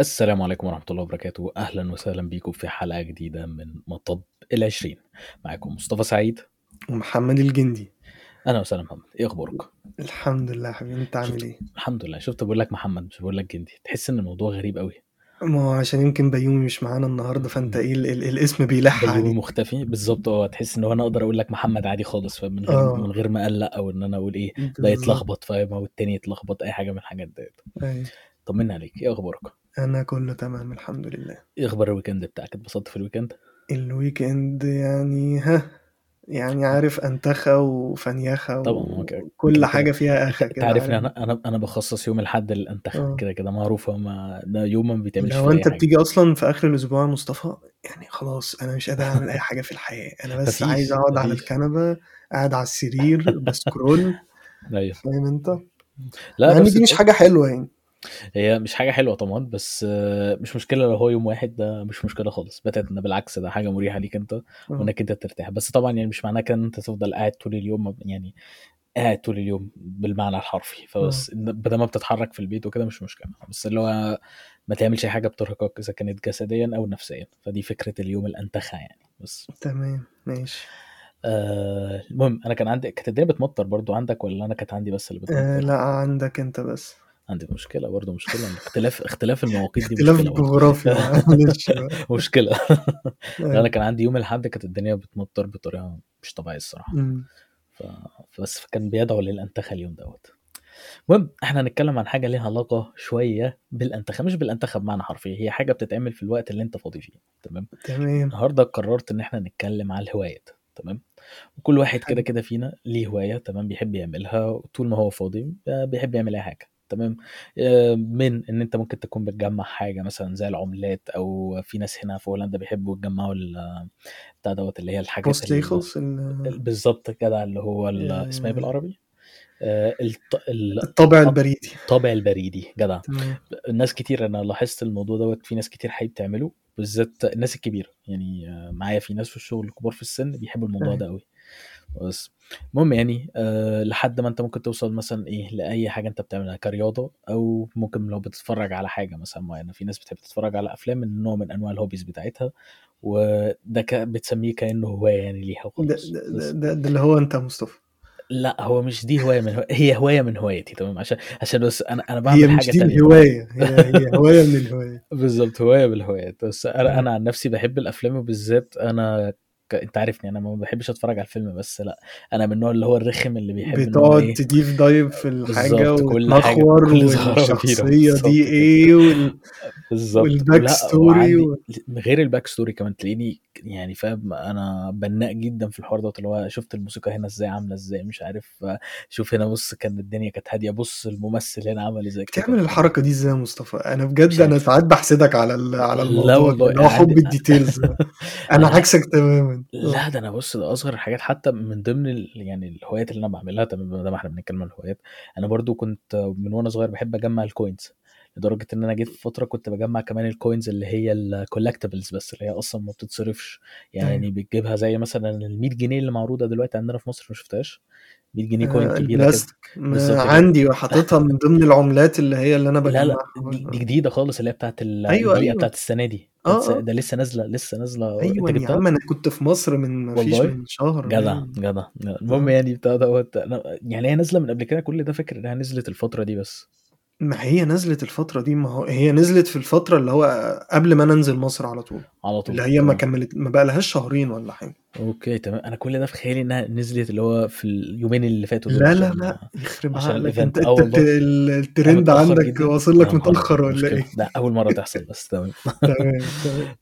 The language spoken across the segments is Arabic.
السلام عليكم ورحمة الله وبركاته. أهلا وسهلا بيكم في حلقة جديدة من مطب العشرين. معاكم مصطفى سعيد. ومحمد الجندي. أنا وسهلا محمد. إيه أخبارك؟ الحمد لله حبيبي. أنت عامل إيه؟ الحمد لله. شفت بقول لك محمد مش بقول لك جندي. تحس إن الموضوع غريب قوي ما هو عشان يمكن بيومي مش معانا النهارده فأنت إيه ال ال الاسم بيلح بيومي عليك. مختفي. بالظبط. آه تحس إن هو أنا أقدر أقول لك محمد عادي خالص فاهم؟ من غير آه. من غير ما أقلق أو إن أنا أقول إيه ده يتلخبط فاهم؟ أو التاني يتلخبط أي حاجة من الحاجات ديت. أيوة. طمنا عليك. إيه أخبارك؟ أنا كله تمام الحمد لله. إيه أخبار ال weekend بتاعك؟ اتبسطت في ال weekend؟ ال weekend يعني ها يعني عارف أنتخة وفنيخة طبعا هو ك- وكل حاجة فيها اخا أنت كده عارف إن عارف. أنا أنا أنا بخصص يوم الأحد للأنتخة آه. كده كده معروفة ما ده يوم ما بيتعملش لو فيه أنت حاجة. بتيجي أصلا في آخر الأسبوع يا مصطفى يعني خلاص أنا مش قادر أعمل أي حاجة في الحياة. أنا بس عايز أقعد على مفيش. الكنبة قاعد على السرير ب scroll أيوه. فاهم أنت؟ لا مع إن بس دي مش حاجة حلوة يعني. هي مش حاجة حلوة طبعا بس آه، مش مشكلة لو هو يوم واحد ده مش مشكلة خالص. بتاتا بالعكس ده حاجة مريحة ليك أنت وإنك أنت ترتاح. بس طبعا يعني مش معناه كده إن أنت تفضل قاعد طول اليوم يعني قاعد طول اليوم بالمعنى الحرفي. فبس بدل ما بتتحرك في البيت وكده مش مشكلة. بس اللي هو ما تعملش حاجة بترهقك إذا كانت جسديا أو نفسيا. فدي فكرة اليوم الأنتخة يعني. بس. تمام ماشي. آه المهم أنا كان عندي كانت الدنيا بتمطر برضو عندك ولا أنا كانت عندي بس اللي آه بتمطر لا عندك أنت بس. عندي مشكلة برضو مشكلة اختلاف اختلاف المواقيت دي اختلاف مشكلة برضو. جغرافيا معلش مشكلة. لا أنا كان عندي يوم الأحد كانت الدنيا بتمطر بطريقة مش طبيعية الصراحة. ف... فبس فكان بيدعو للأنتخة اليوم دوت. المهم إحنا هنتكلم عن حاجة ليها علاقة شوية بالأنتخة مش بالأنتخة بمعنى حرفي هي حاجة بتتعمل في الوقت اللي أنت فاضي فيه تمام؟ تمام. النهارده قررت إن إحنا نتكلم على الهوايات تمام؟ وكل واحد كده كده فينا ليه هواية تمام؟ بيحب يعملها طول ما هو فاضي آه، بيحب يعمل أي حاجة. تمام؟ آه، من إن أنت ممكن تكون بتجمع حاجة مثلا زي العملات أو في ناس هنا في هولندا بيحبوا يجمعوا بتاع دوت اللي هي الحاجات postzegels ال- ال- بالظبط كده اللي هو اسمها إيه بالعربي؟ آه، الط- ال- الطابع البريدي. الطابع البريدي جدع. الناس كتير أنا لاحظت الموضوع دوت في ناس كتير حابب تعمله بالذات الناس الكبيرة. يعني آه، معايا في ناس في الشغل كبار في السن بيحبوا الموضوع ده قوي بس. المهم يعني أه لحد ما انت ممكن توصل مثلا إيه لأي حاجة انت بتعملها كرياضة أو ممكن لو بتتفرج على حاجة مثلا معينة. في ناس بتحب تتفرج على أفلام من نوع من أنواع ال hobbies بتاعتها وده ك... بتسميه كأنه هواية يعني ليها ده وخلاص ده, ده, ده, ده اللي هو أنت مصطفى. لا هو مش دي هواية من هو... هي هواية من هوايتي تمام؟ عشان عشان بس أنا أنا هي بعمل مش حاجة دي تانية. الهواية هي هي هواية من الهواية بالظبط هواية بالهوايات بس أنا أنا عن نفسي بحب الأفلام وبالذات أنا. انت عارفني أنا ما بحبش اتفرج على الفيلم بس لا أنا من النوع اللي هو الرخم اللي بيحب بتقعد إيه deep dive في الحاجة بالظبط كل حاجة وتنخور بالظبط دي إيه وال... بالظبط. وال back story و... غير ال back story كمان تلاقيني يعني فاهم أنا بناء جدا في الحوار دوت اللي هو شفت الموسيقى هنا إزاي عاملة إزاي مش عارف شوف هنا بص كان الدنيا كانت هادية بص الممثل هنا عمل إزاي بتعمل ف الحركة دي إزاي يا مصطفى؟ أنا بجد أنا ساعات بحسدك على على لا الموضوع ده والله هو حب ال details أنا عكسك تماما. آه. لا ده أنا بص ده أصغر الحاجات حتى من ضمن ال... يعني الهوايات اللي أنا بعملها تمام ده ما إحنا بنتكلم عن الهوايات أنا برضو كنت من وأنا صغير بحب أجمع ال coins لدرجة إن أنا جيت في فترة كنت بجمع كمان ال coins اللي هي ال collectibles بس اللي هي أصلا ما بتتصرفش يعني بتجيبها زي مثلا ال 100 جنيه اللي معروضة دلوقتي عندنا في مصر ما شفتهاش؟ 100 جنيه كوين آه، كبيرة كده. كده. عندي وحاططها من ضمن العملات اللي هي اللي أنا لا لا بجمعها. دي, جديدة خالص اللي هي بتاعت ال- أيوه الدقيقه أيوه. بتاعت السنة دي. الس- آه. ده لسه نازلة لسه نازلة. أيوه يا عم أنا كنت في مصر من ما فيش من شهر. جدع جدع. المهم آه يعني بتاع دوت يعني هي نازلة من قبل كده كل ده فاكر إنها نزلت الفترة دي بس. ما هي نزلت الفترة دي ما هو هي نزلت في الفترة اللي هو قبل ما ننزل مصر على طول. على اللي طول هي ما كملت ما بقى لهاش شهرين ولا حاجة. okay تمام. أنا كل ده في خيالي إنها نزلت اللي هو في اليومين اللي فاتوا لا لا لا. يخرب عشان عقلك ال event أنت أنت الترند متأخر عندك واصل لك ابيض ولا إيه؟ ده أول مرة تحصل بس تمام. تمام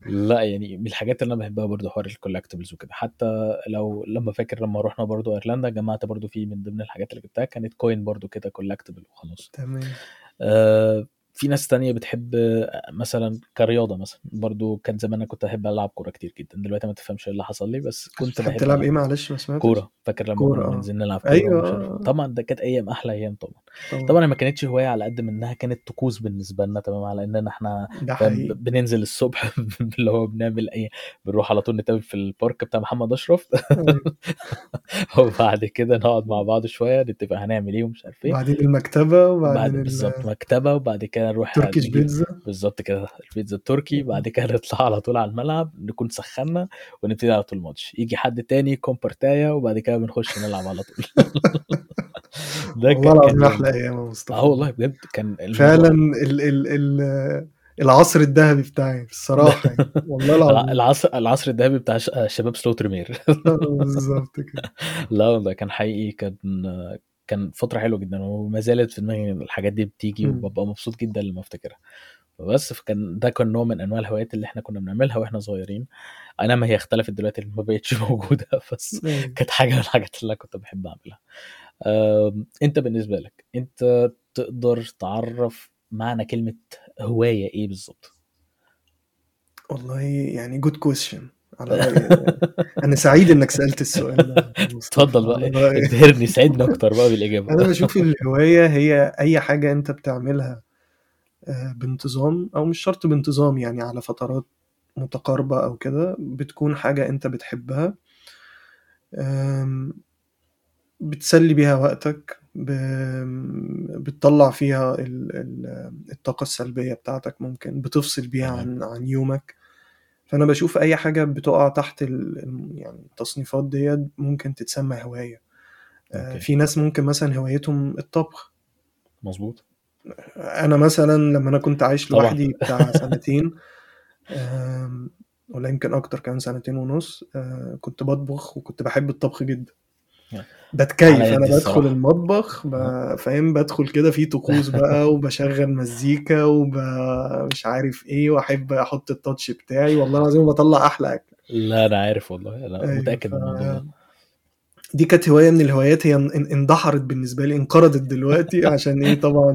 لا يعني من الحاجات اللي أنا بحبها برضو حوار ال collectibles وكده. حتى لو لما فاكر لما رحنا برضو أيرلندا جمعت برضو في من ضمن الحاجات اللي جبتها كانت coin برضو كده collectible وخلاص. تمام. آه في ناس تانية بتحب آه، مثلا كرياضة مثلا برضو كان زمان أنا كنت أحب ألعب كورة كتير جدا دلوقتي ما تفهمش إيه اللي حصل لي بس كنت بحب تلعب إيه؟ معلش ما سمعتش. كورة. فاكر لما كنا آه. بننزل نلعب كورة أيوه. آه، طبعا ده كانت أيام أحلى أيام طبعا. طبعا. ما كانتش هواية على قد ما إنها كانت طقوس بالنسبة لنا تمام على إننا إحنا ده فاهم حقيقي. بننزل الصبح اللي هو بنعمل إيه بنروح على طول نتقابل في البارك بتاع محمد أشرف. أيوه. وبعد كده نقعد مع بعض شوية نتفق هنعمل إيه ومش عارف إيه. وبعدين المكتبة وبعد وبعدين ال... بالظبط مكتبة وبعد كده كده نروح تركيش بيتزا. بالظبط كده البيتزا التركي بعد كده نطلع على طول على الملعب نكون سخنا ونبتدي على طول الماتش. يجي حد تاني كومبرتايا وبعد كده بنخش نلعب على طول. ده والله كان كان العظيم أحلى أيام يا مصطفى. آه والله بجد كان فعلا ال ال ال العصر الذهبي بتاعي الصراحة يعني. والله الع- العظيم. العصر العصر الذهبي بتاع شباب سلوترمير. بالظبط كده. لا والله كان حقيقي كان كان فترة حلوة جدا وما زالت في دماغي الحاجات دي بتيجي مم. وببقى مبسوط جدا لما أفتكرها. بس فكان ده كان نوع من أنواع الهوايات اللي إحنا كنا بنعملها وإحنا صغيرين. أنا ما هي اختلفت دلوقتي ما بقتش موجودة بس أيوة. كانت حاجة من الحاجات اللي كنت بحب أعملها. أنت بالنسبة لك أنت تقدر تعرف معنى كلمة هواية إيه بالظبط؟ والله يعني good question على أنا سعيد إنك سألت السؤال ده. اتفضل بقى. ابهرني ساعدني أكتر بقى بالإجابة. أنا بشوف الهواية هي أي حاجة أنت بتعملها آه، بانتظام أو مش شرط بانتظام يعني على فترات متقاربة أو كده بتكون حاجة أنت بتحبها بتسلي بيها وقتك بتطلع فيها ال- ال- الطاقة السلبية بتاعتك ممكن بتفصل بيها عن عن يومك. فأنا بشوف أي حاجة بتقع تحت يعني التصنيفات ديت ممكن تتسمى هواية. آه، أوكي. في ناس ممكن مثلا هوايتهم الطبخ. مظبوط. أنا مثلا لما أنا كنت عايش لوحدي بتاع سنتين ولا يمكن أكتر كمان سنتين ونص آه، كنت بطبخ وكنت بحب الطبخ جدا. بتكيف أنا بدخل الصراحة. المطبخ آه. فاهم؟ بدخل كده في طقوس بقى وبشغل مزيكا ومش عارف إيه وأحب أحط التاتش بتاعي. والله العظيم بطلع أحلى أكل. لا أنا عارف والله. أنا أيوه متأكد ف من الموضوع ده. دي كانت هواية من الهوايات هي إن- اندحرت بالنسبة لي انقرضت دلوقتي. عشان إيه؟ طبعا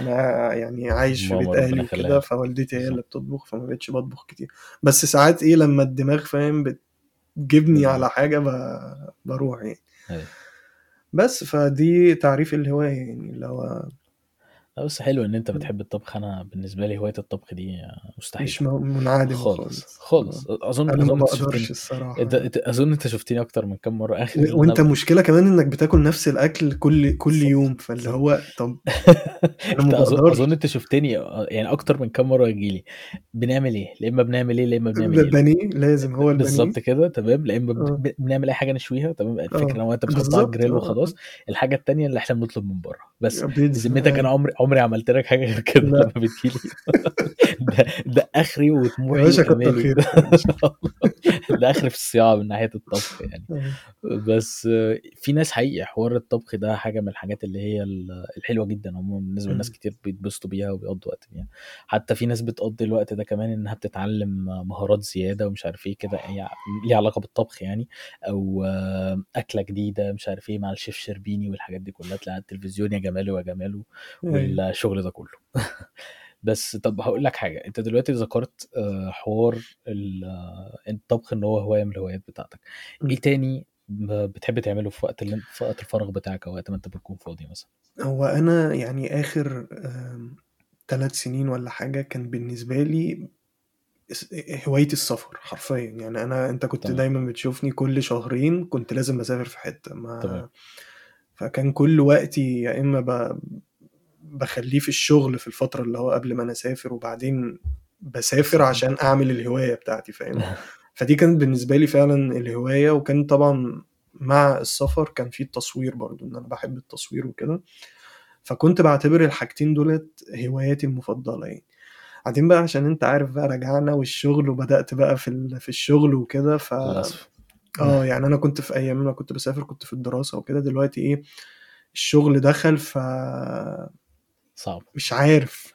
أنا يعني عايش في بيت أهلي وكده فوالدتي هي اللي بتطبخ فما بقتش بطبخ كتير. بس ساعات إيه لما الدماغ فاهم؟ بتجيبني بتجيب على حاجة ب- بروح يعني. أيوه. بس فدي تعريف الهواية يعني اللي هو لا بس حلو إن أنت بتحب الطبخ. أنا بالنسبة لي هواية الطبخ دي مستحيلة. مش م- منعدمة خالص خالص. أظن أظن ما بقدرش شفتني. الصراحة. أنت أظن أنت شفتني أكتر من كام مرة آخر و- وأنت أنا مشكلة كمان إنك بتاكل نفس الأكل كل كل يوم. فاللي هو طب أنا ما أظن أنت شفتني يعني أكتر من كام مرة يجيلي. بنعمل إيه؟ لا إما بنعمل إيه لا إما بنعمل إيه. بانيه لازم هو البانيه. بالظبط كده تمام. لا إما ب- بنعمل أي حاجة نشويها تمام. الفكرة آه إن أنت بتحطها على الجريل آه. وخلاص. الحاجة التانية اللي إحنا بنطلب من بره. بس بذمتك أنا عمري عمري عملت لك حاجة غير كده؟ لما بتجيلي ده ده آخري يا وطموحي باشا كتر يا ده آخري في الصياعة من ناحية الطبخ يعني. آه. بس آه، في ناس حقيقي حوار الطبخ ده حاجة من الحاجات اللي هي ال- الحلوة جدا عموما بالنسبة لناس. كتير بيتبسطوا بيها وبيقضوا وقت بيها. حتى في ناس بتقضي الوقت ده كمان إنها بتتعلم مهارات زيادة ومش عارف إيه كده هي ليها علاقة بالطبخ يعني أو آه، أكلة جديدة مش عارف إيه مع الشيف شربيني والحاجات دي كلها. تلاقيها على التلفزيون يا جماله يا جماله. أيوه. والشغل ده كله. بس طب هقول لك حاجة انت دلوقتي ذكرت آه، حوار ال- آه، الطبخ ان هو هواية من الهوايات بتاعتك. إيه. تاني بتحب تعمله في وقت اللي في وقت الفراغ بتاعك أو وقت ما انت بتكون فاضي مثلا؟ هو أنا يعني آخر ثلاث سنين ولا حاجة كان بالنسبة لي هوايتي السفر حرفيا. يعني أنا أنت كنت تمام. دايما بتشوفني كل شهرين كنت لازم أسافر في حتة ما تمام. فكان كل وقتي يا إما ب... بخليه في الشغل في الفترة اللي هو قبل ما أنا أسافر وبعدين بسافر عشان أعمل الهواية بتاعتي فاهم؟ فدي كانت بالنسبة لي فعلا الهواية وكان طبعا مع السفر كان في التصوير برضو إن أنا بحب التصوير وكده. فكنت بعتبر الحاجتين دولت هواياتي المفضلة يعني. بعدين بقى عشان أنت عارف بقى رجعنا والشغل وبدأت بقى في ال- في الشغل وكده ف آه يعني أنا كنت في أيام ما كنت بسافر كنت في الدراسة وكده دلوقتي إيه الشغل دخل ف صعب. مش عارف.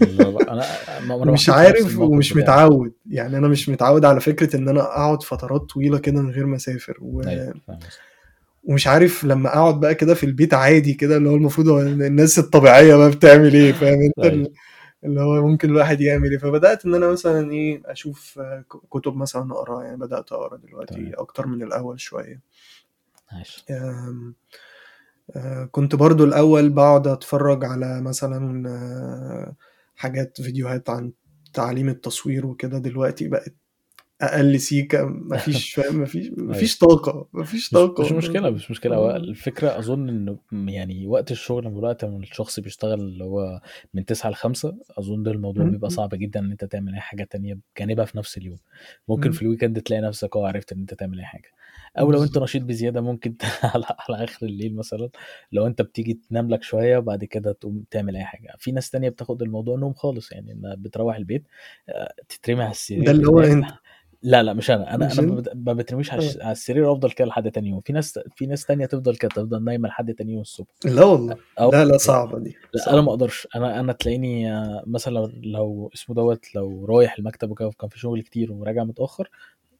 أنا مش عارف ومش متعود. يعني أنا مش متعود على فكرة إن أنا أقعد فترات طويلة كده من غير ما أسافر. و... قصدك. ومش عارف لما أقعد بقى كده في البيت عادي كده اللي هو المفروض الناس الطبيعية بقى بتعمل إيه فاهم؟ أنت ال- اللي هو ممكن الواحد يعمل إيه. فبدأت إن أنا مثلا إيه أشوف كتب مثلا أقرأ. يعني بدأت أقرأ دلوقتي تمام أكتر من الأول شوية. ماشي كنت برضو الأول بقعد أتفرج على مثلا آه، حاجات فيديوهات عن تعليم التصوير وكده. دلوقتي بقت أقل سيكة. مفيش فاهم؟ مفيش مفيش طاقة مفيش مش طاقة. مش مشكلة مش مشكلة. هو آه. الفكرة أظن إنه م- يعني وقت الشغل من الوقت من الشخص بيشتغل اللي هو من تسعة لخمسة أظن ده الموضوع بيبقى صعب جدا إن أنت تعمل أي حاجة تانية بجانبها في نفس اليوم. ممكن في ال weekend تلاقي نفسك أه عرفت إن أنت تعمل أي حاجة. أو لو أنت بالظبط نشيط بزيادة ممكن على, على آخر الليل مثلا لو أنت بتيجي تنام لك شوية وبعد كده تقوم تعمل أي حاجة. في ناس تانية بتاخد الموضوع نوم خالص يعني إنها بتروح البيت آه، تترمي على ده السرير اللي هو أنت لا لا مش أنا. أنا مش أنا ما أنت؟ بت- ما بترميش على على السرير وأفضل كده لحد تاني يوم. في ناس في ناس تانية تفضل كده تفضل نايمة لحد تاني يوم الصبح. لا والله. أو لا لا صعبة دي لا أنا ما أقدرش. أنا أنا تلاقيني آه، مثلا لو, لو اسمه دوت لو رايح المكتب وكده كان في شغل كتير وراجع متأخر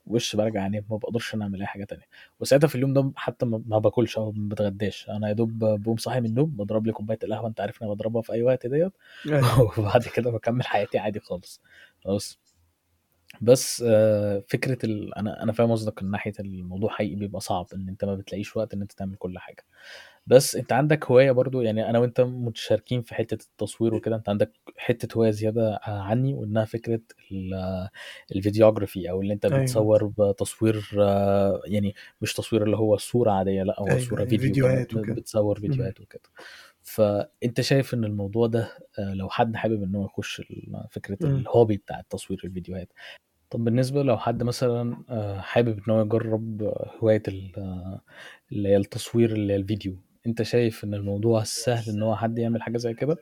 وش برجع انام ما بقدرش أنا أعمل أي حاجة تانية. وساعتها في اليوم ده حتى ما باكلش أو ما بتغداش. أنا يا دوب بقوم صاحي من النوم بضرب لي كوباية القهوة أنت عارف أنا بضربها في أي وقت ديت. أيوه. وبعد كده بكمل حياتي عادي خالص. خلاص. بس آه، فكرة ال... أنا أنا فاهم قصدك من ناحية الموضوع حقيقي بيبقى صعب إن أنت ما بتلاقيش وقت إن أنت تعمل كل حاجة. بس أنت عندك هواية برضو يعني أنا وأنت متشاركين في حتة التصوير وكده أنت عندك حتة هواية زيادة عني وإنها فكرة ال- الفيديوجرافي أو اللي أنت أيوه. بتصور بتصوير يعني مش تصوير اللي هو صورة عادية لأ هو أيوه صورة أيوه فيديو فيديوهات وكده. بتصور فيديوهات وكده. فأنت شايف إن الموضوع ده آه، لو حد حابب إن هو يخش م. الهوبي بتاع التصوير الفيديوهات طب بالنسبة لو حد مثلا آه، حابب إن هو يجرب آه، اللي هي التصوير اللي هي الفيديو أنت شايف إن الموضوع سهل إن هو حد يعمل حاجة زي كده؟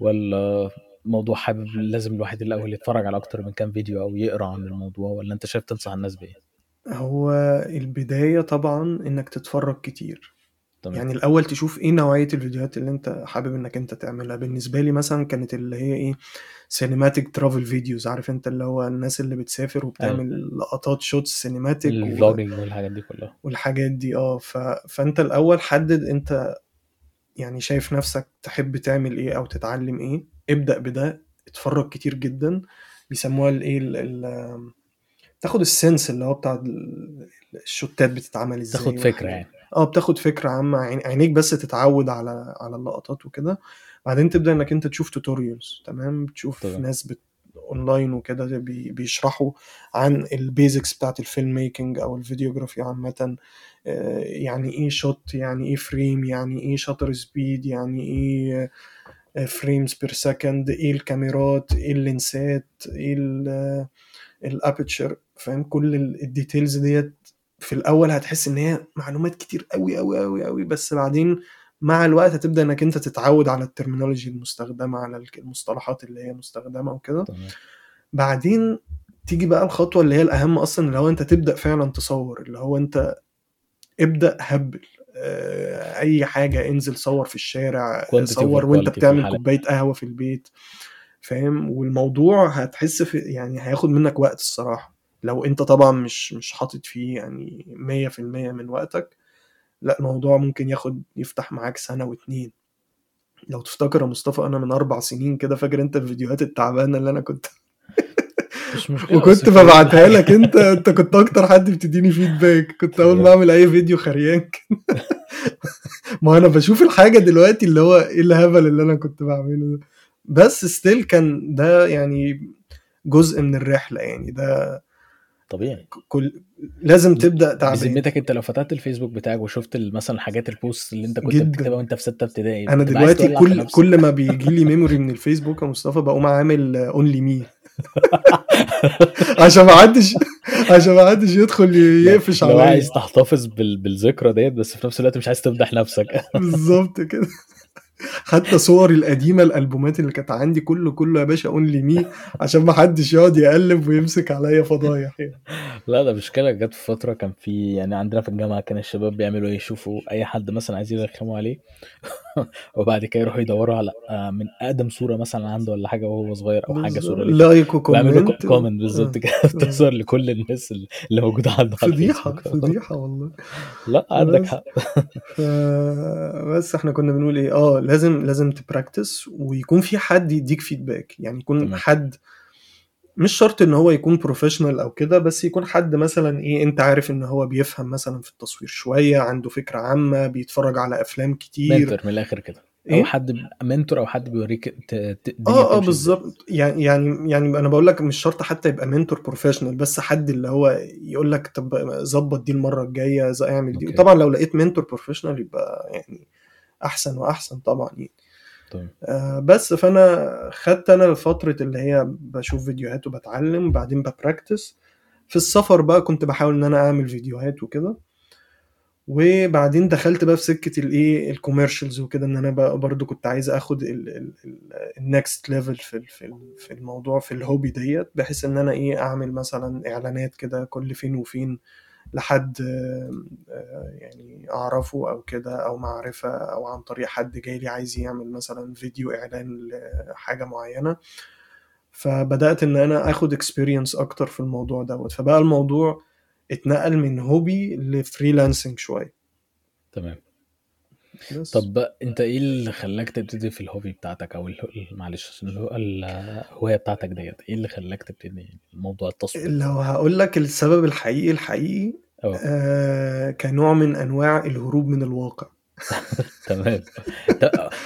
ولا موضوع حابب لازم الواحد الأول يتفرج على أكتر من كام فيديو أو يقرأ عن الموضوع ولا أنت شايف تنصح الناس بإيه؟ هو البداية طبعا إنك تتفرج كتير. تمام. يعني الأول تشوف إيه نوعية الفيديوهات اللي أنت حابب إنك أنت تعملها. بالنسبة لي مثلا كانت اللي هي إيه cinematic travel videos عارف أنت اللي هو الناس اللي بتسافر وبتعمل لقطات shots cinematic و... ال vlogging والحاجات دي كلها. والحاجات دي. آه ف... فأنت الأول حدد أنت يعني شايف نفسك تحب تعمل إيه أو تتعلم إيه. ابدأ بده. اتفرج كتير جدا. بيسموها الايه ال... ال... تاخد ال sense اللي هو بتاع ال- ال shotات بتتعمل إزاي تاخد والحاجات يعني. آه بتاخد فكرة عامة عين- عينيك بس تتعود على على اللقطات وكده. بعدين تبدأ إنك أنت تشوف tutorials تمام؟ تشوف تمام. ناس بت... اونلاين وكده بي... بيشرحوا عن ال basics بتاعت ال film making أو ال videography عامة. آه، يعني إيه shot يعني إيه frame يعني إيه shutter speed يعني إيه frames per second إيه الكاميرات إيه ال lensات إيه ال aperture فاهم؟ كل ال- الdetails ديت في الأول هتحس إن هي معلومات كتير قوي قوي قوي قوي بس بعدين مع الوقت هتبدأ إنك أنت تتعود على ال terminology المستخدمة على المصطلحات اللي هي مستخدمة وكده. بعدين تيجي بقى الخطوة اللي هي الأهم أصلا اللي هو أنت تبدأ فعلا تصور اللي هو أنت ابدأ هبل آه، أي حاجة انزل صور في الشارع كوانتيتي صور وأنت بتعمل كوباية قهوة في البيت فاهم؟ والموضوع هتحس في يعني هياخد منك وقت الصراحة. لو انت طبعا مش مش حاطط فيه يعني 100% من وقتك لا الموضوع ممكن ياخد يفتح معاك سنة واتنين. لو تفتكر يا مصطفى أنا من أربع سنين كده فاكر أنت الفيديوهات التعبانة اللي أنا كنت مش مشكلة وكنت ببعتها لك. أنت أنت كنت أكتر حد بتديني feedback كنت أول ما أعمل أي فيديو خريان. ما أنا بشوف الحاجة دلوقتي اللي هو إيه الهبل اللي أنا كنت بعمله ده. بس still كان ده يعني جزء من الرحلة يعني. ده طبيعي. كل لازم تبدأ تعبان بذمتك انت لو فتحت الفيسبوك بتاعك وشفت مثلا حاجات ال post اللي انت كنت جدا. بتكتبها وانت في ستة ابتدائي أنا دلوقتي كل كل ما بيجي لي memory من الفيسبوك يا مصطفى بقوم عامل only me عشان ما حدش عشان ما حدش يدخل يقفش عليا. عايز تحتفظ بال... بالذكرى ديت بس في نفس الوقت مش عايز تفضح نفسك. بالظبط كده. حتى صوري القديمة الألبومات اللي كانت عندي كله كله يا باشا only me عشان ما حدش يقعد يقلب ويمسك عليا فضايح. لا ده مشكلة جت في فترة كان في يعني عندنا في الجامعة كان الشباب بيعملوا إيه؟ يشوفوا أي حد مثلا عايزين يرخموا عليه. وبعد كده يروحوا يدوروا على آه، من أقدم صورة مثلا عنده ولا حاجة وهو صغير حاجة بالظبط صورة ليه like و comment comment بالظبط آه. كده آه. بتظهر لكل الناس اللي موجودة عنده فضيحة فضيحة والله لا عندك حق. بس إحنا كنا بنقول إيه آه لازم لازم ت practice ويكون في حد يديك feedback يعني يكون حد مش شرط إن هو يكون professional أو كده بس يكون حد مثلا إيه أنت عارف إن هو بيفهم مثلا في التصوير شوية عنده فكرة عامة بيتفرج على أفلام كتير. mentor من الآخر كده. أو إيه؟ حد mentor أو حد بيوريك ت- ت- الدنيا آه آه بتمشي إزاي. بالظبط. يعني يعني يعني أنا بقول لك مش شرط حتى يبقى mentor professional بس حد اللي هو يقول لك طب ظبط دي المرة الجاية ز- اعمل دي. okay. وطبعا لو لقيت mentor professional يبقى يعني أحسن وأحسن طبعا يعني. طيب. آه بس فأنا خدت أنا فترة اللي هي بشوف فيديوهات وبتعلم بعدين ب practice في السفر بقى كنت بحاول إن أنا أعمل فيديوهات وكده. وبعدين دخلت بقى في سكة الايه ال commercials وكده إن أنا بقى برضو كنت عايز آخد ال next level في في في الموضوع في ال hobby ديت بحيث إن أنا إيه أعمل مثلا إعلانات كده كل فين وفين. آه، آه، يعني أعرفه أو كده أو معرفة أو عن طريق حد جاي لي عايز يعمل مثلا فيديو إعلان لحاجة معينة. فبدأت إن أنا آخد experience أكتر في الموضوع دوت. فبقى الموضوع اتنقل من hobby ل freelancing شوية. تمام. بس. طب انت إيه اللي خلاك تبتدي في ال hobby بتاعتك أو ال- معلش اللي هو الهواية بتاعتك ديت إيه اللي خلاك تبتدي موضوع التصوير لو هقول لك السبب الحقيقي الحقيقي آه آه كنوع من انواع الهروب من الواقع. تمام.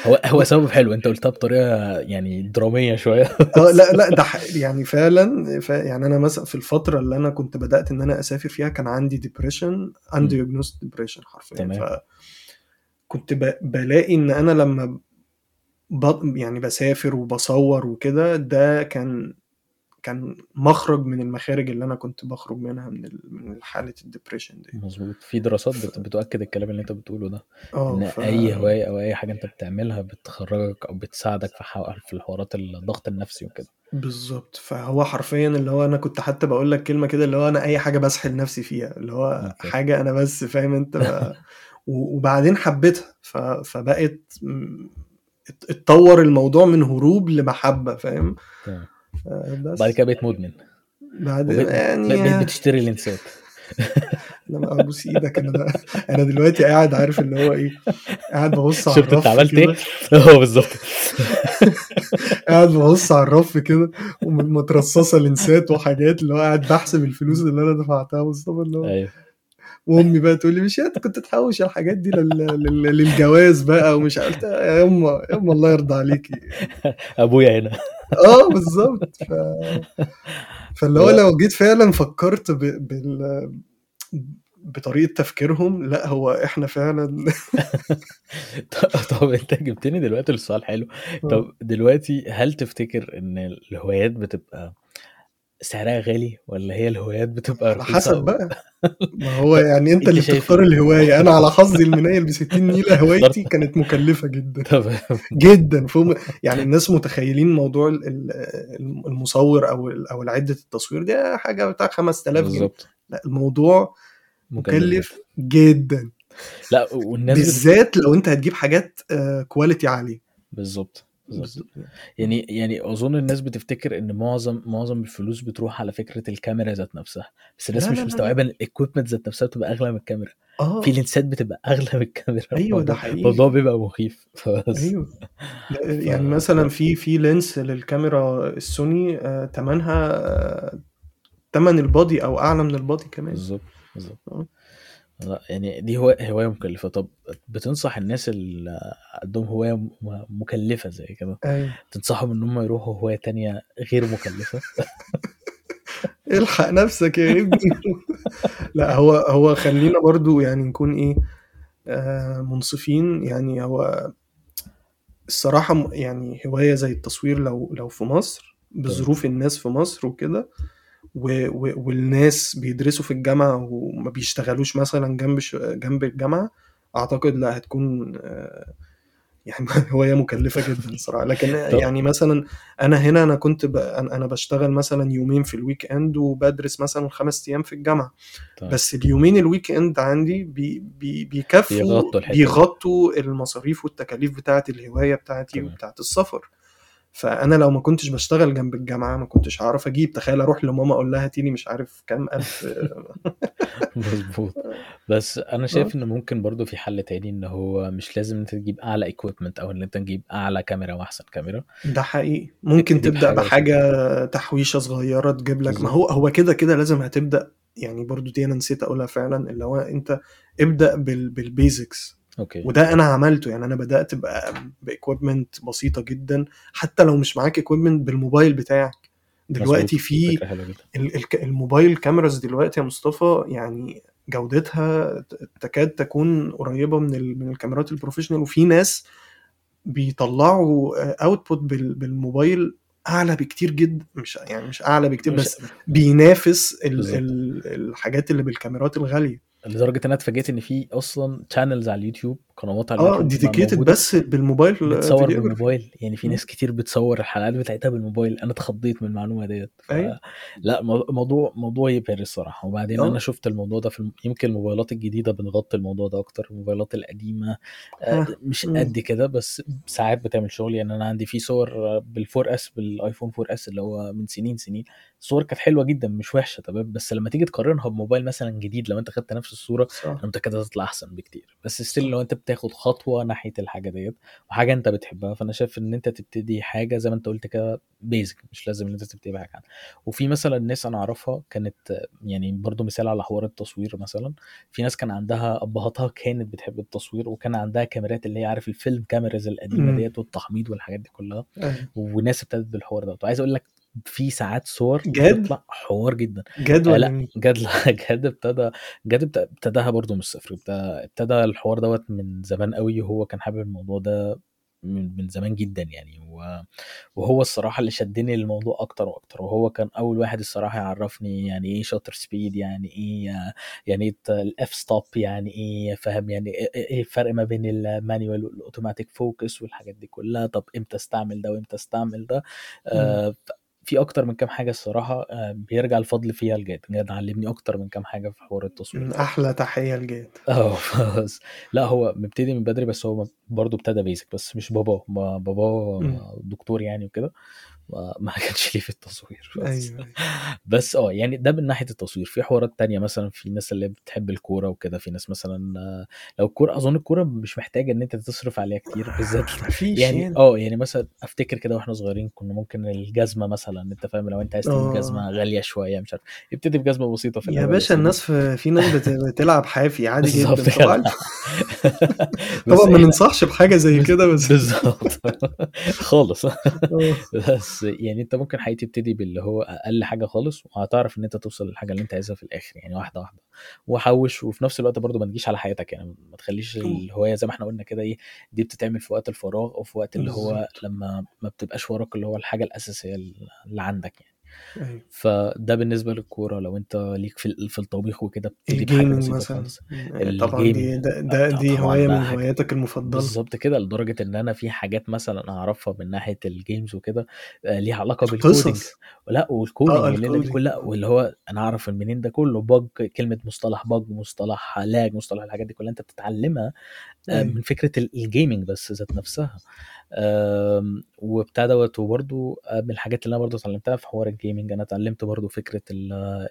هو هو سبب حلو انت قلتها بطريقة يعني درامية شوية. آه لا لا ده يعني فعلا ف يعني أنا مثلا في الفترة اللي أنا كنت بدأت إن أنا أسافر فيها كان عندي depression مم. undiagnosed depression حرفيا. تمام. فكنت ب- بلاقي إن أنا لما ب... يعني بسافر وبصور وكده ده كان كان مخرج من المخارج اللي أنا كنت بخرج منها من ال... من حالة ال depression دي. مظبوط. في دراسات بت- بتؤكد الكلام اللي أنت بتقوله ده. آه إن ف أي هواية أو أي حاجة أنت بتعملها بتخرجك أو بتساعدك في حو- في الحوارات الضغط النفسي وكده. بالظبط. فهو حرفيا اللي هو أنا كنت حتى بقول لك كلمة كده اللي هو أنا أي حاجة بسحل نفسي فيها. اللي هو حاجة أنا بس فاهم أنت؟ ب... وبعدين حبيتها. فبقت اتطور الموضوع من هروب لمحبة فاهم؟ آه، بعد كده بقيت مدمن. بعد وبقيت يعني بقيت بتشتري لينسات. لما أبوس إيدك أنا ده. أنا دلوقتي قاعد عارف اللي هو إيه قاعد ببص على شفت أنت عملت إيه؟ آه بالظبط. قاعد ببص على الرف كده ومترصصة لنسات وحاجات اللي هو قاعد بحسب الفلوس اللي أنا دفعتها مصطفى اللي هو أيوه. وأمي بقى تقول لي مش انت كنت تحوش الحاجات دي لل... لل... للجواز بقى ومش عارف يا يما يا يما الله يرضى عليكي. أبويا هنا. آه بالظبط. ف... فاللي هو لو جيت فعلا فكرت ب... بال... بطريقة تفكيرهم لا هو إحنا فعلا طب أنت جبتني دلوقتي للسؤال حلو. آه. طب دلوقتي هل تفتكر إن الهوايات بتبقى سعرها غالي ولا هي الهوايات بتبقى على رخيصة حسب. بقى. ما هو يعني انت اللي بتختار إيه؟ الهواية. أنا على حظي المنيل ب 60 نيلة هوايتي كانت مكلفة جدا. جدا. فهم يعني الناس متخيلين موضوع ال- ال- المصور أو أو عده التصوير دي حاجة بتاع 5000 جنيه. لا الموضوع مكلف. جدا. لا والناس. بالذات لو انت هتجيب حاجات quality عالية. بالظبط بالظبط بالظبط. يعني يعني أظن الناس بتفتكر إن معظم معظم الفلوس بتروح على فكرة الكاميرا ذات نفسها بس الناس لا مش مستوعبة إن ال equipment ذات نفسها بتبقى أغلى من الكاميرا. في آه lensات بتبقى أغلى من الكاميرا. أيوه ده حقيقي. الموضوع بيبقى مخيف. فبس. أيوه. يعني مثلا في في lens للكاميرا السوني آه، تمنها آه، البادي أو أعلى من البادي كمان. بالظبط بالظبط. آه. لا يعني دي هواية هواية مكلفة. طب بتنصح الناس اللي عندهم هواية م- مكلفة زي كده أيوه. تنصحهم إن هم يروحوا هواية تانية غير مكلفة؟ الحق نفسك يا ابني. لا هو هو خلينا برضو يعني نكون إيه آه منصفين. يعني هو الصراحة م- يعني هواية زي التصوير لو لو في مصر بظروف الناس في مصر وكده و- و- والناس بيدرسوا في الجامعة وما بيشتغلوش مثلا جنب ش- جنب الجامعة أعتقد لا هتكون يعني هواية مكلفة جدا الصراحة لكن يعني مثلا أنا هنا أنا كنت ب... أنا أنا بشتغل مثلا يومين في ال weekend وبدرس مثلا خمس أيام في الجامعة. تمام بس اليومين ال weekend عندي بي... بي... بيكفوا بيغطوا بيغطوا المصاريف والتكاليف بتاعة الهواية بتاعتي تمام. وبتاعة السفر. فأنا لو ما كنتش بشتغل جنب الجامعة ما كنتش هعرف أجيب. تخيل أروح لماما أقول لها هاتيلي مش عارف كام ألف. مظبوط. بس أنا شايف إن ممكن برضو في حل تاني إن هو مش لازم أنت تجيب أعلى equipment أو إن أنت تجيب أعلى كاميرا وأحسن كاميرا. ده حقيقي. ممكن تبدأ بسيطة بحاجة تحويشة صغيرة تجيب لك. ما هو هو كده كده لازم هتبدأ. يعني برضو دي أنا نسيت أقولها فعلا اللي هو أنت ابدأ بال بال basics okay. وده أنا عملته. يعني أنا بدأت ب equipment بسيطة جدا. حتى لو مش معاك equipment بالموبايل بتاعك. دلوقتي. في الموبايل cameras دلوقتي يا مصطفى يعني جودتها تكاد تكون قريبة من من الكاميرات ال professional. وفي ناس بيطلعوا output بالموبايل أعلى بكتير جدا مش يعني مش أعلى بكتير بس بينافس ال بالظبط. ال الحاجات اللي بالكاميرات الغالية. لدرجة إن أنا اتفاجئت إن في أصلا channels على اليوتيوب قنوات على آه اليوتيوب dedicated موجودة بس بالموبايل بتصور. بالموبايل يعني في. ناس كتير بتصور الحلقات بتاعتها بالموبايل أنا اتخضيت من المعلومة ديت ف... أيوة. لا مو- موضوع موضوع يبهر الصراحة وبعدين آه. أنا شفت الموضوع ده في الم... يمكن الموبايلات الجديدة بنغطي الموضوع ده أكتر الموبايلات القديمة آه، ها. مش. قد كده بس ساعات بتعمل شغل يعني أنا عندي في صور بال 4S بال iPhone 4S اللي هو من سنين سنين الصور كانت حلوة جدا مش وحشة تمام؟ بس لما تيجي تقارنها بموبايل مثلا جديد لو أنت خدت نفس الصورة صح. أنا متاكد هتطلع أحسن بكتير. بس still لو أنت بتاخد خطوة ناحية الحاجة ديت وحاجة أنت بتحبها فأنا شايف إن أنت تبتدي حاجة زي ما أنت قلت كده بيزك مش لازم إن أنت تبتدي بحاجة عنها وفي مثلا ناس أنا أعرفها كانت يعني برضو مثال على حوار التصوير مثلا. في ناس كان عندها أبهاتها كانت بتحب التصوير وكان عندها كاميرات اللي هي عارف الفيلم كاميرز القديمة. ديت والتحميض والحاجات دي كلها. وناس ابتدت بالحوار ده وعايز أقول لك في ساعات صور جد؟ بتطلع حوار جدا جد آه لأ مين؟ جد لأ جد ابتدى جد ابت- ابتداها برضو من الصفر ابتدى, الحوار دوت من زمان قوي وهو كان حابب الموضوع ده من, من زمان جدا يعني وهو الصراحة اللي شدني للموضوع أكتر وأكتر وهو كان أول واحد الصراحة يعرفني يعني إيه shutter speed يعني إيه يعني إيه ال f-stop يعني إيه فاهم يعني إيه إيه الفرق ما بين ال manual وال automatic focus والحاجات دي كلها طب إمتى استعمل ده وإمتى استعمل ده آه في أكتر من كام حاجة الصراحة آه، بيرجع الفضل فيها لجاد. جاد علمني أكتر من كام حاجة في حوار التصوير. من. أحلى تحية لجاد. آه لا هو مبتدي من بدري بس هو برضه ابتدى بيزك بس مش باباه. باباه. دكتور يعني وكده. ما كانش ليه في التصوير. بس أيوه أيوة. بس آه يعني ده من ناحية التصوير. في حوارات تانية مثلا في ناس اللي بتحب الكورة وكده. في ناس مثلا آه، لو الكورة أظن الكورة مش محتاجة إن أنت تصرف عليها كتير بالذات يعني يعني. آه يعني مثلا أفتكر كده وإحنا صغيرين كنا ممكن الجزمة مثلا أنت فاهم؟ لو أنت عايز تجيب آه. جزمة غالية شوية مش عارف. ابتدي بجزمة بسيطة في يا باشا الناس في في ناس بت- بتلعب حافي عادي جدا. طبعا. بس طبعا ما إحنا ننصحش بحاجة زي كده بس بالظبط. خالص. آه. بس يعني أنت ممكن حقيقي تبتدي باللي هو أقل حاجة خالص وهتعرف إن أنت توصل للحاجة اللي أنت عايزها في الآخر يعني واحدة واحدة. وحوش وفي نفس الوقت برضو ما تجيش على حياتك يعني ما تخليش الهواية زي ما إحنا قلنا كده إيه دي بتتعمل في وقت الفراغ أو في وقت اللي هو لما ما بتبقاش وراك اللي هو الحاجة الأساسية اللي عندك يعني. أيوه. فده بالنسبة للكورة لو أنت ليك في في الطبيخ وكده ال gaming مثلا. آه، طبعا دي ده, ده دي هواية من هواياتك المفضلة. بالظبط كده لدرجة إن أنا في حاجات مثلا أعرفها من ناحية ال games وكده آه، ليها علاقة بال coding قصص لا وال coding والليله دي ال coding كلها واللي هو أنا أعرف منين ده كله bug كلمة مصطلح bug مصطلح lag مصطلح الحاجات دي كلها أنت بتتعلمها آه، أيوه. من فكرة ال- gaming بس ذات نفسها. وبتاع دوت وبرده من الحاجات اللي أنا برضو اتعلمتها في حوار ال gaming أنا اتعلمت برضو فكرة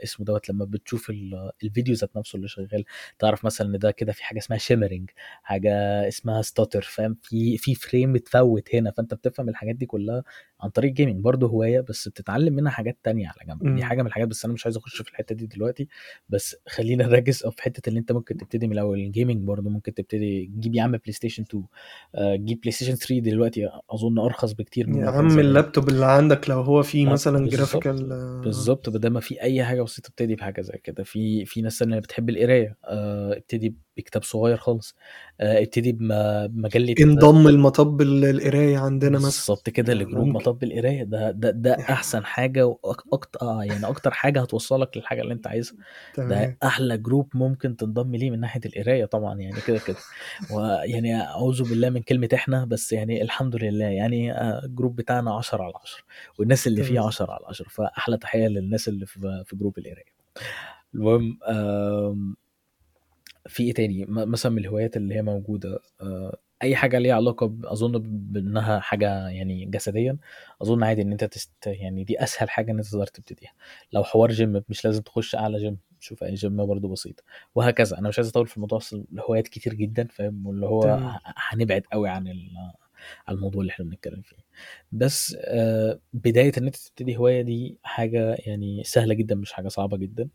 اسمه دوت لما بتشوف ال- الفيديو ذات نفسه اللي شغال تعرف مثلا إن ده كده في حاجة اسمها shimmering حاجة اسمها stutter فاهم؟ في في frame متفوت هنا فأنت بتفهم الحاجات دي كلها عن طريق ال gaming برضو هواية بس بتتعلم منها حاجات تانية على جنب. دي. حاجة من الحاجات بس أنا مش عايز أخش في الحتة دي دلوقتي. بس خلينا نركز في حتة اللي أنت ممكن تبتدي من الأول ال gaming برضو. ممكن تبتدي تجيب يا عم PlayStation 2 آه، تجيب بلاي ستيشن 3 دلوقتي أظن أرخص بكتير يا مما كان عم اللابتوب اللي عندك لو هو فيه آه، مثلا بالظبط. جرافيكال بالظبط بدل ما في أي حاجة بسيطة ابتدي بحاجة زي كده. في في ناس اللي بتحب القراية. آه، ابتدي بكتاب صغير خالص. آه، ابتدي بم- بمجلة انضم المطب القراية عندنا مثلا. بالظبط كده يعني لجروب مطب القراية. ده ده ده أحسن حاجة وأكتر آه يعني أكتر حاجة هتوصلك للحاجة اللي أنت عايزها. ده أحلى جروب ممكن تنضم ليه من ناحية القراية طبعا يعني كده كده. ويعني أعوذ بالله من كلمة إحنا بس يعني الحمد لله. يعني آه، الجروب بتاعنا 10 على 10 والناس اللي فيه تمام. 10 على 10 فأحلى تحية للناس اللي في في جروب القراية. المهم في إيه تاني؟ مثلا من الهوايات اللي هي موجودة آه، أي حاجة ليها علاقة أظن بإنها حاجة يعني جسديا أظن عادي إن أنت تست يعني دي أسهل حاجة إن أنت تقدر تبتديها. لو حوار جيم مش لازم تخش أعلى جيم شوف أي جيم برضه بسيط. وهكذا. أنا مش عايز أطول في الموضوع الهوايات كتير جدا فاهم؟ واللي هو تمام. هنبعد قوي عن عن الموضوع اللي إحنا بنتكلم فيه. بس آه، بداية إن أنت تبتدي هواية دي حاجة يعني سهلة جدا مش حاجة صعبة جدا.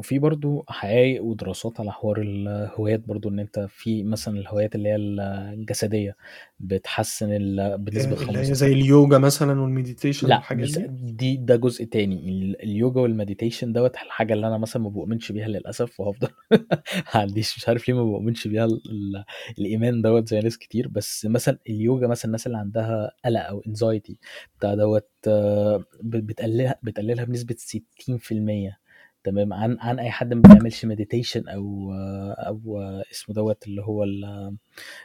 وفي برضو حقائق ودراسات على حوار الهوايات برضو إن أنت في مثلا الهوايات اللي هي الجسدية بتحسن ال- بنسبة اللي هي 15 زي اليوجا مثلا وال meditation لأ والحاجات دي دي ده جزء تاني. ال- اليوجا وال meditation دوت الحاجة اللي أنا مثلا ما بؤمنش بيها للأسف وهفضل ما عنديش مش عارف ليه ما بؤمنش بيها ال- ال- الإيمان دوت زي ناس كتير. بس مثلا اليوجا مثلا الناس اللي عندها قلق أو anxiety بتاع دوت آه، بتقللها بتقللها بنسبة 60% تمام عن عن أي حد ما بيعملش meditation أو أو اسمه دوت اللي هو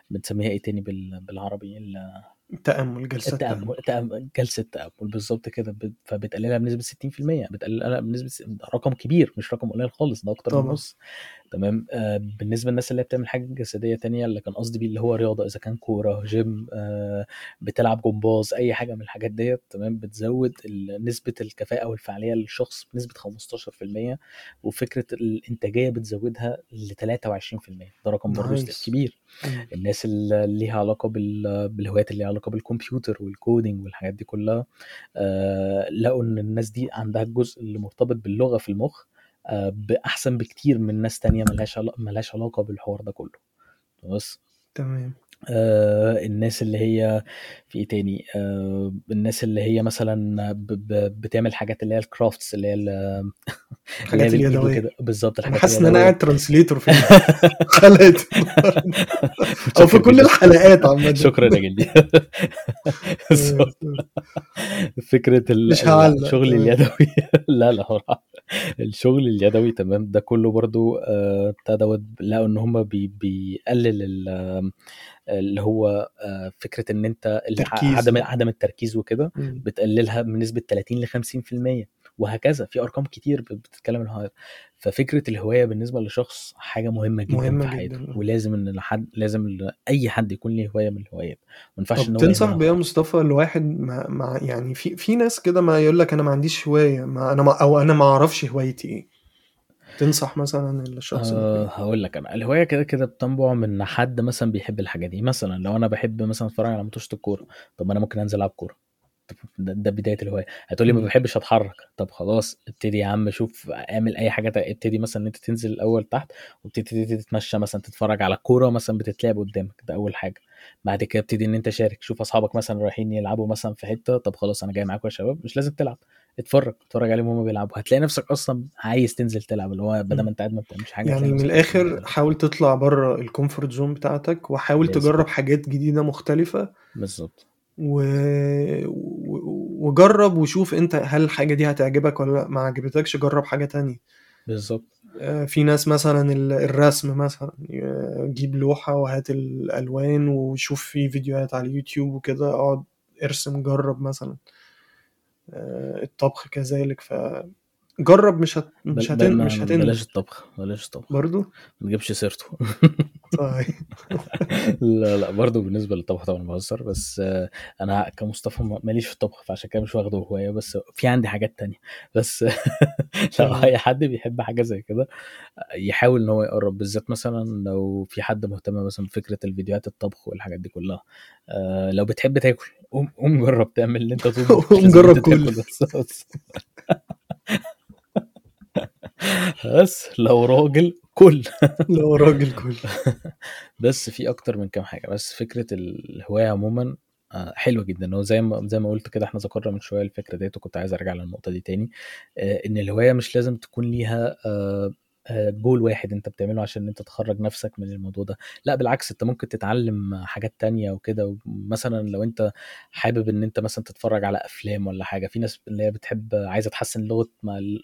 بنسميها إيه تاني بال- بالعربي؟ ال- تأمل جلسات تأمل التأمل. جلسة تأمل بالظبط كده. بت- فبتقللها بنسبة 60% بتقللها ده رقم كبير مش رقم قليل خالص ده أكتر من نص تمام؟ آه بالنسبة للناس اللي بتعمل حاجة جسدية تانية اللي كان قصدي بيه اللي هو رياضة إذا كان كورة جيم آه بتلعب جمباز أي حاجة من الحاجات ديت تمام؟ بتزود ال- نسبة الكفاءة والفعالية للشخص بنسبة 15% وفكرة الإنتاجية بتزودها ل 23% ده رقم برضه كبير. الناس اللي ليها علاقة بال- بالهوايات اللي ليها علاقة بالكمبيوتر وال coding والحاجات دي كلها آه، لقوا إن الناس دي عندها الجزء اللي مرتبط باللغة في المخ آه، بأحسن بكتير من ناس تانية ملهاش علاقة ملهاش علاقة بالحوار ده كله. بس. تمام. آه الناس اللي هي في إيه تاني؟ آه الناس اللي هي مثلا ب ب بتعمل حاجات اللي هي الكرافتس اللي هي ال- اللي هي الحاجات وكده بالظبط الحاجات حاسس أنا اليدوية. قاعد ترانسليتور في النهاردة. أو في كل الحلقات عامة. شكرا يا جدي هعلق. الشغل اليدوي لا لا هو الشغل اليدوي تمام؟ ده كله برضو آه، بتاع دوت لقوا إن هم بي بيقلل ال- اللي هو آه، فكرة إن أنت عدم عدم التركيز وكده مم. بتقللها بنسبة 30 ل 50% وهكذا. في أرقام كتير بت- بتتكلم عن الهواية ففكرة الهواية بالنسبة لشخص حاجة مهمة جدا في مهمة حياته. جدا. ولازم إن لحد لازم أي حد يكون ليه هواية من الهوايات ما ينفعش إن هو تنصح بيها مصطفى الواحد مع, مع يعني في في ناس كده ما يقول لك أنا ما عنديش هواية ما أنا ما أو أنا ما أعرفش هوايتي إيه؟ تنصح مثلا الشخص أه هقول لك أنا. الهوايه كده كده بتنبع من حد مثلا بيحب الحاجة دي. مثلا لو أنا بحب مثلا أتفرج على ماتشات الكورة طب ما أنا ممكن أنزل ألعب كورة. ده, ده بداية الهواية. هتقولي ما. بحبش أتحرك. طب خلاص ابتدي يا عم شوف اعمل أي حاجة ابتدي مثلا إن أنت تنزل الأول تحت وابتدي تتمشى مثلا تتفرج على كورة مثلا بتتلعب قدامك. ده أول حاجة. بعد كده ابتدي إن أنت شارك. شوف أصحابك مثلا رايحين يلعبوا مثلا في حتة. طب خلاص أنا جاي معاكم يا شباب. مش لازم تلعب. اتفرج اتفرج عليهم وهم بيلعبوا. هتلاقي نفسك أصلا عايز تنزل تلعب. اللي هو بدل ما. أنت قاعد ما بتعملش حاجة يعني من الآخر حاول تطلع بره ال comfort zone بتاعتك وحاول لازم تجرب حاجات جديدة مختلفة. بالظبط. و... و- وجرب وشوف انت هل الحاجة دي هتعجبك ولا لأ. ما عجبتكش جرب حاجة تانية. بالظبط. آه، في ناس مثلا ال- الرسم مثلا آه، جيب لوحة وهات الألوان وشوف في فيديوهات على اليوتيوب وكده اقعد ارسم جرب مثلا. آه، الطبخ كذلك فجرب مش هت... مش. هتن... مش بلاش هتندم الطبخ بلاش الطبخ. برضو؟ ما تجيبش سيرته. طيب. لا لا برضه بالنسبة للطبخ طبعا بهزر بس آه، أنا كمصطفى ما- ماليش في الطبخ فعشان كده مش واخده هواية بس في عندي حاجات تانية. بس لو أي حد بيحب حاجة زي كده يحاول إن هو يقرب بالذات مثلا لو في حد مهتم مثلا بفكرة الفيديوهات الطبخ والحاجات دي كلها. آه، لو بتحب تاكل قوم قوم جرب تعمل اللي أنت مش قوم جرب كل. بس لو راجل كل. لو راجل كل. بس في أكتر من كام حاجة. بس فكرة الهواية عموما آه، حلوة جدا. هو زي ما زي ما قلت كده إحنا ذكرنا من شوية الفكرة ديت وكنت عايز أرجع للنقطة دي تاني. آه، إن الهواية مش لازم تكون ليها آه، جول واحد انت بتعمله عشان انت تخرج نفسك من الموضوع ده. لا بالعكس انت ممكن تتعلم حاجات تانية وكده. مثلا لو انت حابب ان انت مثلا تتفرج على أفلام ولا حاجة في ناس اللي هي بتحب عايزة تحسن لغة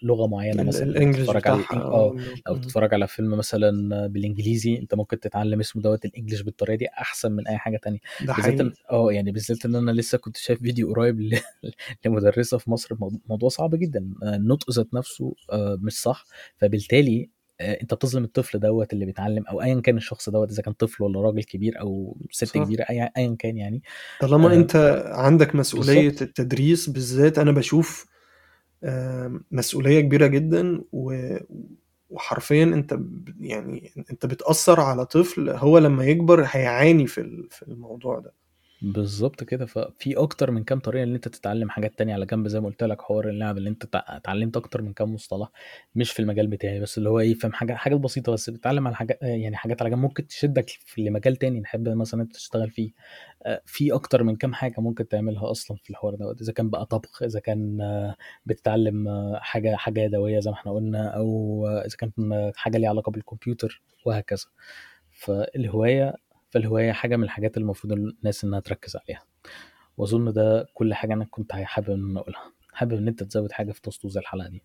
لغة معينة مثلا تتفرج على آه أو مم. تتفرج على فيلم مثلا بالإنجليزي انت ممكن تتعلم اسمه دوت الإنجليش بالطريقة دي أحسن من أي حاجة تانية. بالذات آه يعني بالذات إن أنا لسه كنت شايف فيديو قريب لمدرسة في مصر موضوع صعب جدا. آه، النطق ذات نفسه آه، مش صح. فبالتالي آه، أنت بتظلم الطفل دوت اللي بيتعلم أو ايا كان الشخص دوت إذا كان طفل ولا راجل كبير أو ست صح. كبيرة اي ايا كان يعني. طالما آه، أنت عندك مسؤولية بالظبط. التدريس بالذات أنا بشوف آم، مسؤولية كبيرة جدا و... وحرفيا أنت يعني أنت بتأثر على طفل هو لما يكبر هيعاني في ال- في الموضوع ده. بالظبط كده. ففي أكتر من كام طريقة إن أنت تتعلم حاجات تانية. على جنب زي ما قلت لك حوار اللعب اللي أنت تع- اتعلمت أكتر من كام مصطلح مش في المجال بتاعي بس اللي هو إيه فاهم حاجة حاجات بسيطة بس بتتعلم على حاجات يعني حاجات على جنب. ممكن تشدك في لمجال تاني نحب مثلا أنت تشتغل فيه. آه، في أكتر من كام حاجة ممكن تعملها أصلا في الحوار ده إذا كان بقى طبخ إذا كان آه، بتتعلم آه، حاجة حاجة يدوية زي ما إحنا قلنا أو إذا كانت حاجة ليها علاقة بالكمبيوتر وهكذا. فالهواية فالهواية حاجة من الحاجات اللي المفروض الناس إنها تركز عليها. وأظن ده كل حاجة أنا كنت حابب إن أنا أقولها. حابب إن أنت تزود حاجة في تسطو زي الحلقة دي.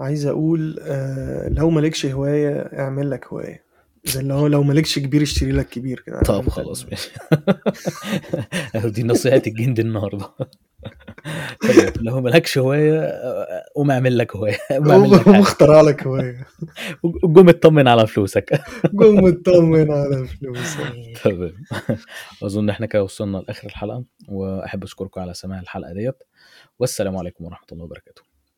عايز أقول آه لو مالكش هواية اعمل لك هواية. زي اللي هو لو مالكش كبير اشتري لك كبير كده. طب خلاص ماشي. دي نصيحة الجند النهارده. طيب لو مالكش هواية آه، قوم اعمل لك هواية قوم اخترع لك هواية. قوم اطمن على فلوسك. قوم اطمن على فلوسك. تمام. أظن إحنا كده وصلنا لآخر الحلقة وأحب أشكركم على سماع الحلقة ديت والسلام عليكم ورحمة الله وبركاته.